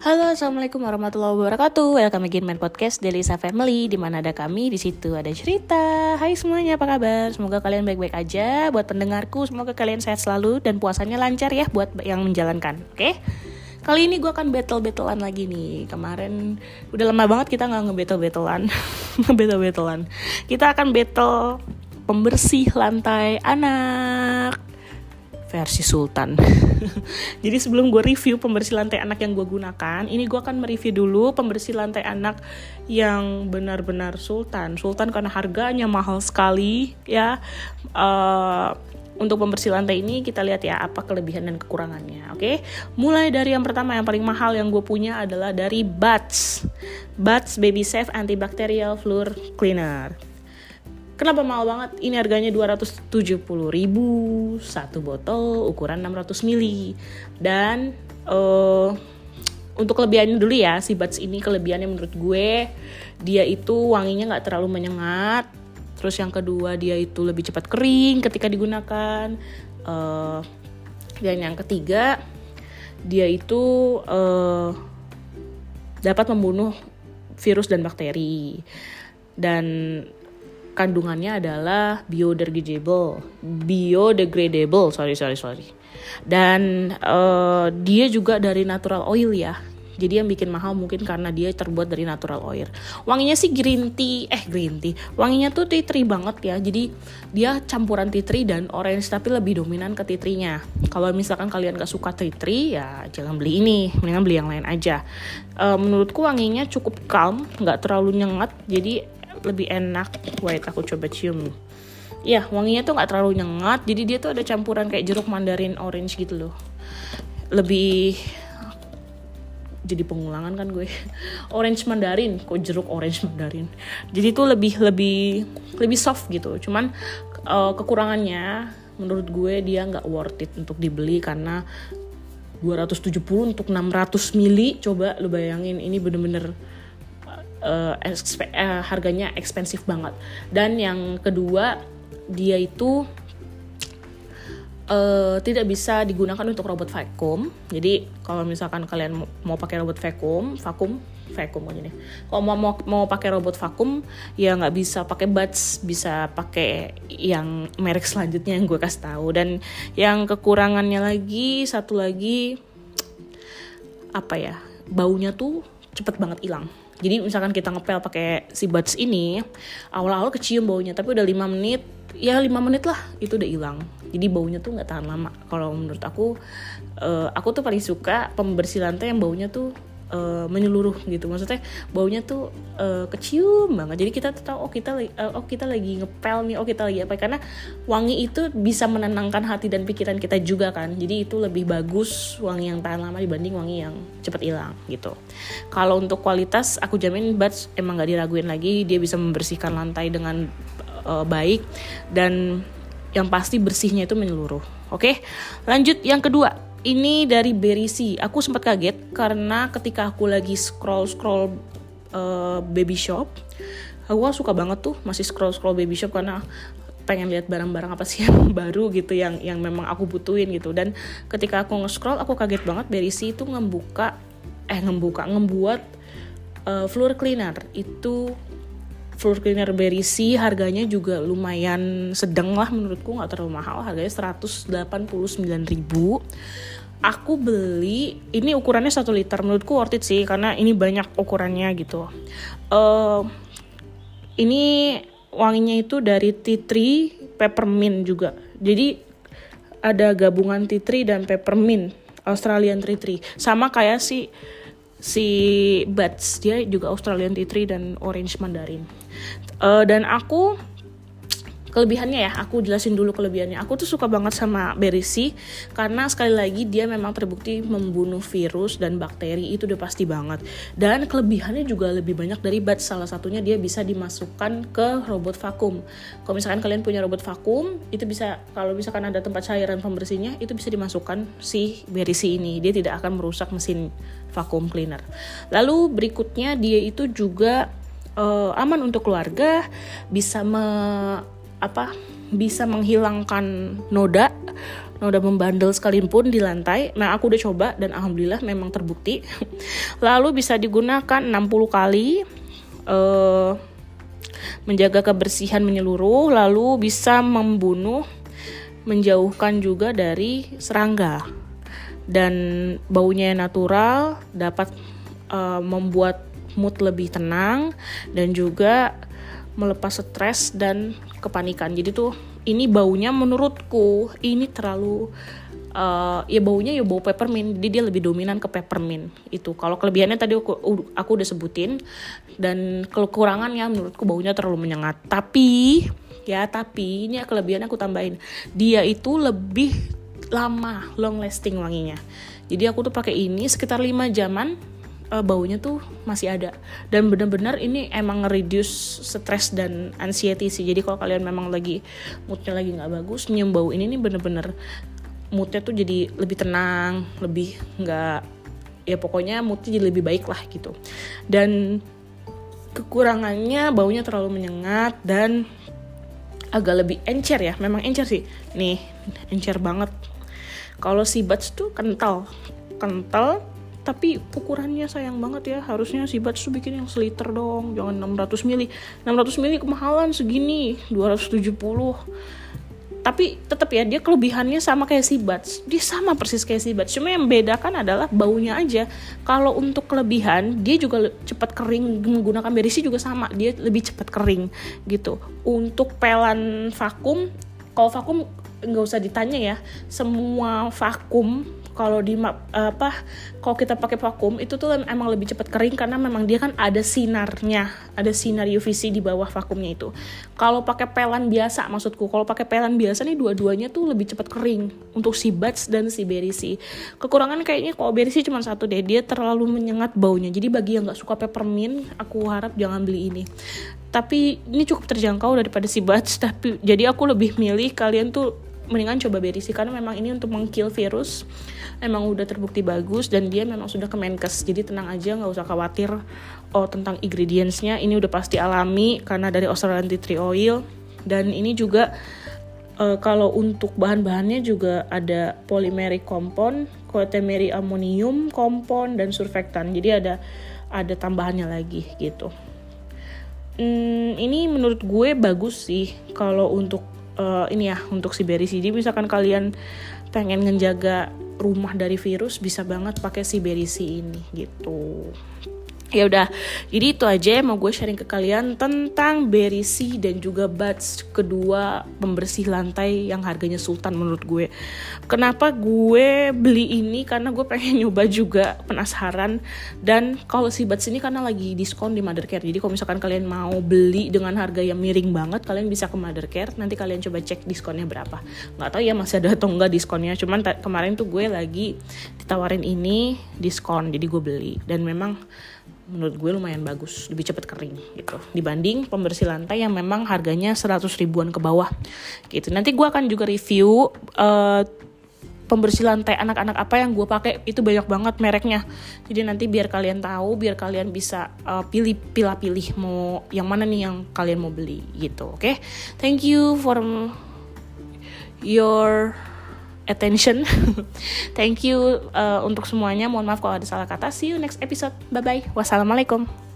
Halo, assalamualaikum warahmatullahi wabarakatuh. Welcome again my podcast Delisa Family. Di mana ada kami, di situ ada cerita. Hai semuanya, apa kabar? Semoga kalian baik-baik aja. Buat pendengarku, semoga kalian sehat selalu dan puasanya lancar ya buat yang menjalankan. Oke? Okay? Kali ini gue akan battle-battlean lagi nih. Kemarin udah lama banget kita nggak nge-battle-battlean, nge-battle-battlean. Kita akan battle pembersih lantai anak versi Sultan. Jadi sebelum gue review pembersih lantai anak yang gue gunakan, ini gue akan mereview dulu pembersih lantai anak yang benar-benar Sultan. Sultan karena harganya mahal sekali ya. Uh, untuk pembersih lantai ini kita lihat ya apa kelebihan dan kekurangannya. Oke, okay? mulai dari yang pertama yang paling mahal yang gue punya adalah dari Bats, Bats Baby Safe Antibacterial Floor Cleaner Kenapa mahal banget? Ini harganya 270 ribu satu botol ukuran 600 ml dan uh, untuk kelebihannya dulu ya si Buds ini kelebihannya menurut gue dia itu wanginya nggak terlalu menyengat. Terus yang kedua dia itu lebih cepat kering ketika digunakan. Uh, dan yang ketiga dia itu uh, dapat membunuh virus dan bakteri. Dan kandungannya adalah biodegradable, biodegradable, sorry sorry sorry. Dan uh, dia juga dari natural oil ya. Jadi yang bikin mahal mungkin karena dia terbuat dari natural oil. Wanginya sih green tea, eh green tea. Wanginya tuh tea tree banget ya. Jadi dia campuran tea tree dan orange tapi lebih dominan ke tea tree-nya. Kalau misalkan kalian gak suka tea tree ya jangan beli ini, mendingan beli yang lain aja. Uh, menurutku wanginya cukup calm, nggak terlalu nyengat. Jadi lebih enak. Wait aku coba cium ya wanginya tuh nggak terlalu nyengat. Jadi dia tuh ada campuran kayak jeruk mandarin orange gitu loh. Lebih jadi pengulangan kan gue. Orange mandarin. Kok jeruk orange mandarin? Jadi tuh lebih lebih lebih soft gitu. Cuman uh, kekurangannya menurut gue dia nggak worth it untuk dibeli karena 270 untuk 600 mili. Coba lu bayangin ini bener-bener uh, uh, harganya ekspensif banget. Dan yang kedua dia itu uh, tidak bisa digunakan untuk robot vakum. Jadi kalau misalkan kalian mau, pakai robot vakum vakum vakum nih. Kalau mau mau, mau pakai robot vakum ya nggak bisa pakai buds bisa pakai yang merek selanjutnya yang gue kasih tahu. Dan yang kekurangannya lagi satu lagi apa ya baunya tuh cepet banget hilang jadi misalkan kita ngepel pakai si buds ini awal-awal kecium baunya tapi udah lima menit ya lima menit lah itu udah hilang. Jadi baunya tuh nggak tahan lama. Kalau menurut aku uh, aku tuh paling suka pembersih lantai yang baunya tuh uh, menyeluruh gitu. Maksudnya baunya tuh uh, kecium banget. Jadi kita tahu oh kita uh, oh kita lagi ngepel nih oh kita lagi apa. Karena wangi itu bisa menenangkan hati dan pikiran kita juga kan. Jadi itu lebih bagus wangi yang tahan lama dibanding wangi yang cepat hilang gitu. Kalau untuk kualitas aku jamin Buds emang gak diraguin lagi. Dia bisa membersihkan lantai dengan uh, baik. Dan yang pasti bersihnya itu menyeluruh. Oke? Lanjut yang kedua ini dari Berisi. Aku sempat kaget karena ketika aku lagi scroll scroll uh, baby shop, aku suka banget tuh masih scroll scroll baby shop karena pengen lihat barang-barang apa sih yang baru gitu yang yang memang aku butuhin gitu dan ketika aku nge-scroll aku kaget banget Berisi itu ngebuka eh ngebuka ngebuat uh, floor cleaner itu cleaner berisi harganya juga lumayan sedang lah menurutku nggak terlalu mahal. Harganya 189 ribu. Aku beli ini ukurannya satu liter menurutku worth it sih karena ini banyak ukurannya gitu. Uh, ini wanginya itu dari tea tree peppermint juga. Jadi ada gabungan tea tree dan peppermint Australian tea tree sama kayak si si Buds dia juga Australian tea tree dan orange mandarin uh, dan aku kelebihannya ya aku jelasin dulu kelebihannya. Aku tuh suka banget sama berisi karena sekali lagi dia memang terbukti membunuh virus dan bakteri itu udah pasti banget. Dan kelebihannya juga lebih banyak dari bat salah satunya dia bisa dimasukkan ke robot vakum. Kalau misalkan kalian punya robot vakum itu bisa kalau misalkan ada tempat cairan pembersihnya itu bisa dimasukkan si berisi ini. Dia tidak akan merusak mesin vakum cleaner. Lalu berikutnya dia itu juga uh, aman untuk keluarga, bisa me, apa bisa menghilangkan noda udah membandel sekalipun di lantai. Nah aku udah coba dan alhamdulillah memang terbukti. Lalu bisa digunakan 60 kali uh, menjaga kebersihan menyeluruh lalu bisa membunuh menjauhkan juga dari serangga. Dan baunya natural dapat uh, membuat mood lebih tenang dan juga melepas stres dan kepanikan. Jadi tuh ini baunya menurutku ini terlalu uh, ya baunya ya bau peppermint jadi dia lebih dominan ke peppermint itu. Kalau kelebihannya tadi aku aku udah sebutin dan kekurangannya menurutku baunya terlalu menyengat. Tapi ya tapi ini kelebihannya aku tambahin dia itu lebih lama long lasting wanginya. Jadi aku tuh pakai ini sekitar 5 jaman uh, baunya tuh masih ada. Dan benar-benar ini emang reduce stress dan anxiety sih. Jadi kalau kalian memang lagi moodnya lagi nggak bagus nyium bau ini nih bener-bener moodnya tuh jadi lebih tenang lebih nggak ya pokoknya moodnya jadi lebih baik lah gitu. Dan kekurangannya baunya terlalu menyengat dan agak lebih encer ya. Memang encer sih. Nih encer banget. Kalau si buds tuh kental kental tapi ukurannya sayang banget ya. Harusnya si Bats tuh bikin yang seliter dong. Jangan 600 mili. 600 mili kemahalan segini. 270 tapi tetap ya dia kelebihannya sama kayak si Bats dia sama persis kayak si Bats cuma yang bedakan adalah baunya aja. Kalau untuk kelebihan dia juga cepat kering. Menggunakan berisi juga sama. Dia lebih cepat kering gitu. Untuk pelan vakum kalau vakum nggak usah ditanya ya. Semua vakum kalau di apa kalau kita pakai vakum itu tuh emang lebih cepat kering karena memang dia kan ada sinarnya ada sinar UVC di bawah vakumnya itu. Kalau pakai pelan biasa maksudku kalau pakai pelan biasa nih dua-duanya tuh lebih cepat kering untuk si buds dan si berisi kekurangan kayaknya kalau berisi cuma satu deh dia terlalu menyengat baunya. Jadi bagi yang nggak suka peppermint aku harap jangan beli ini. Tapi ini cukup terjangkau daripada si buds tapi jadi aku lebih milih kalian tuh mendingan coba berisi karena memang ini untuk mengkill virus emang udah terbukti bagus dan dia memang sudah ke Menkes jadi tenang aja nggak usah khawatir oh tentang ingredientsnya ini udah pasti alami karena dari Australian tea tree oil dan ini juga uh, kalau untuk bahan-bahannya juga ada polymeric compound, quaternary ammonium compound dan surfactant. Jadi ada ada tambahannya lagi gitu. Hmm, ini menurut gue bagus sih kalau untuk uh, ini ya untuk si berry CD misalkan kalian pengen ngejaga rumah dari virus bisa banget pakai si berisi ini gitu ya udah jadi itu aja yang mau gue sharing ke kalian tentang berisi dan juga buds kedua pembersih lantai yang harganya sultan menurut gue. Kenapa gue beli ini? Karena gue pengen nyoba juga penasaran. Dan kalau si buds ini karena lagi diskon di Mothercare. Jadi kalau misalkan kalian mau beli dengan harga yang miring banget kalian bisa ke Mothercare. Nanti kalian coba cek diskonnya berapa. Nggak tahu ya masih ada atau enggak diskonnya. Cuman kemarin tuh gue lagi ditawarin ini diskon jadi gue beli. Dan memang menurut gue lumayan bagus lebih cepat kering gitu. Dibanding pembersih lantai yang memang harganya 100 ribuan ke bawah gitu. Nanti gue akan juga review uh, pembersih lantai anak-anak apa yang gue pakai itu banyak banget mereknya. Jadi nanti biar kalian tahu biar kalian bisa uh, pilih pilih pilih mau yang mana nih yang kalian mau beli gitu. Oke? Okay? thank you for your attention. Thank you uh, untuk semuanya. Mohon maaf kalau ada salah kata. See you next episode. Bye bye. Wassalamualaikum.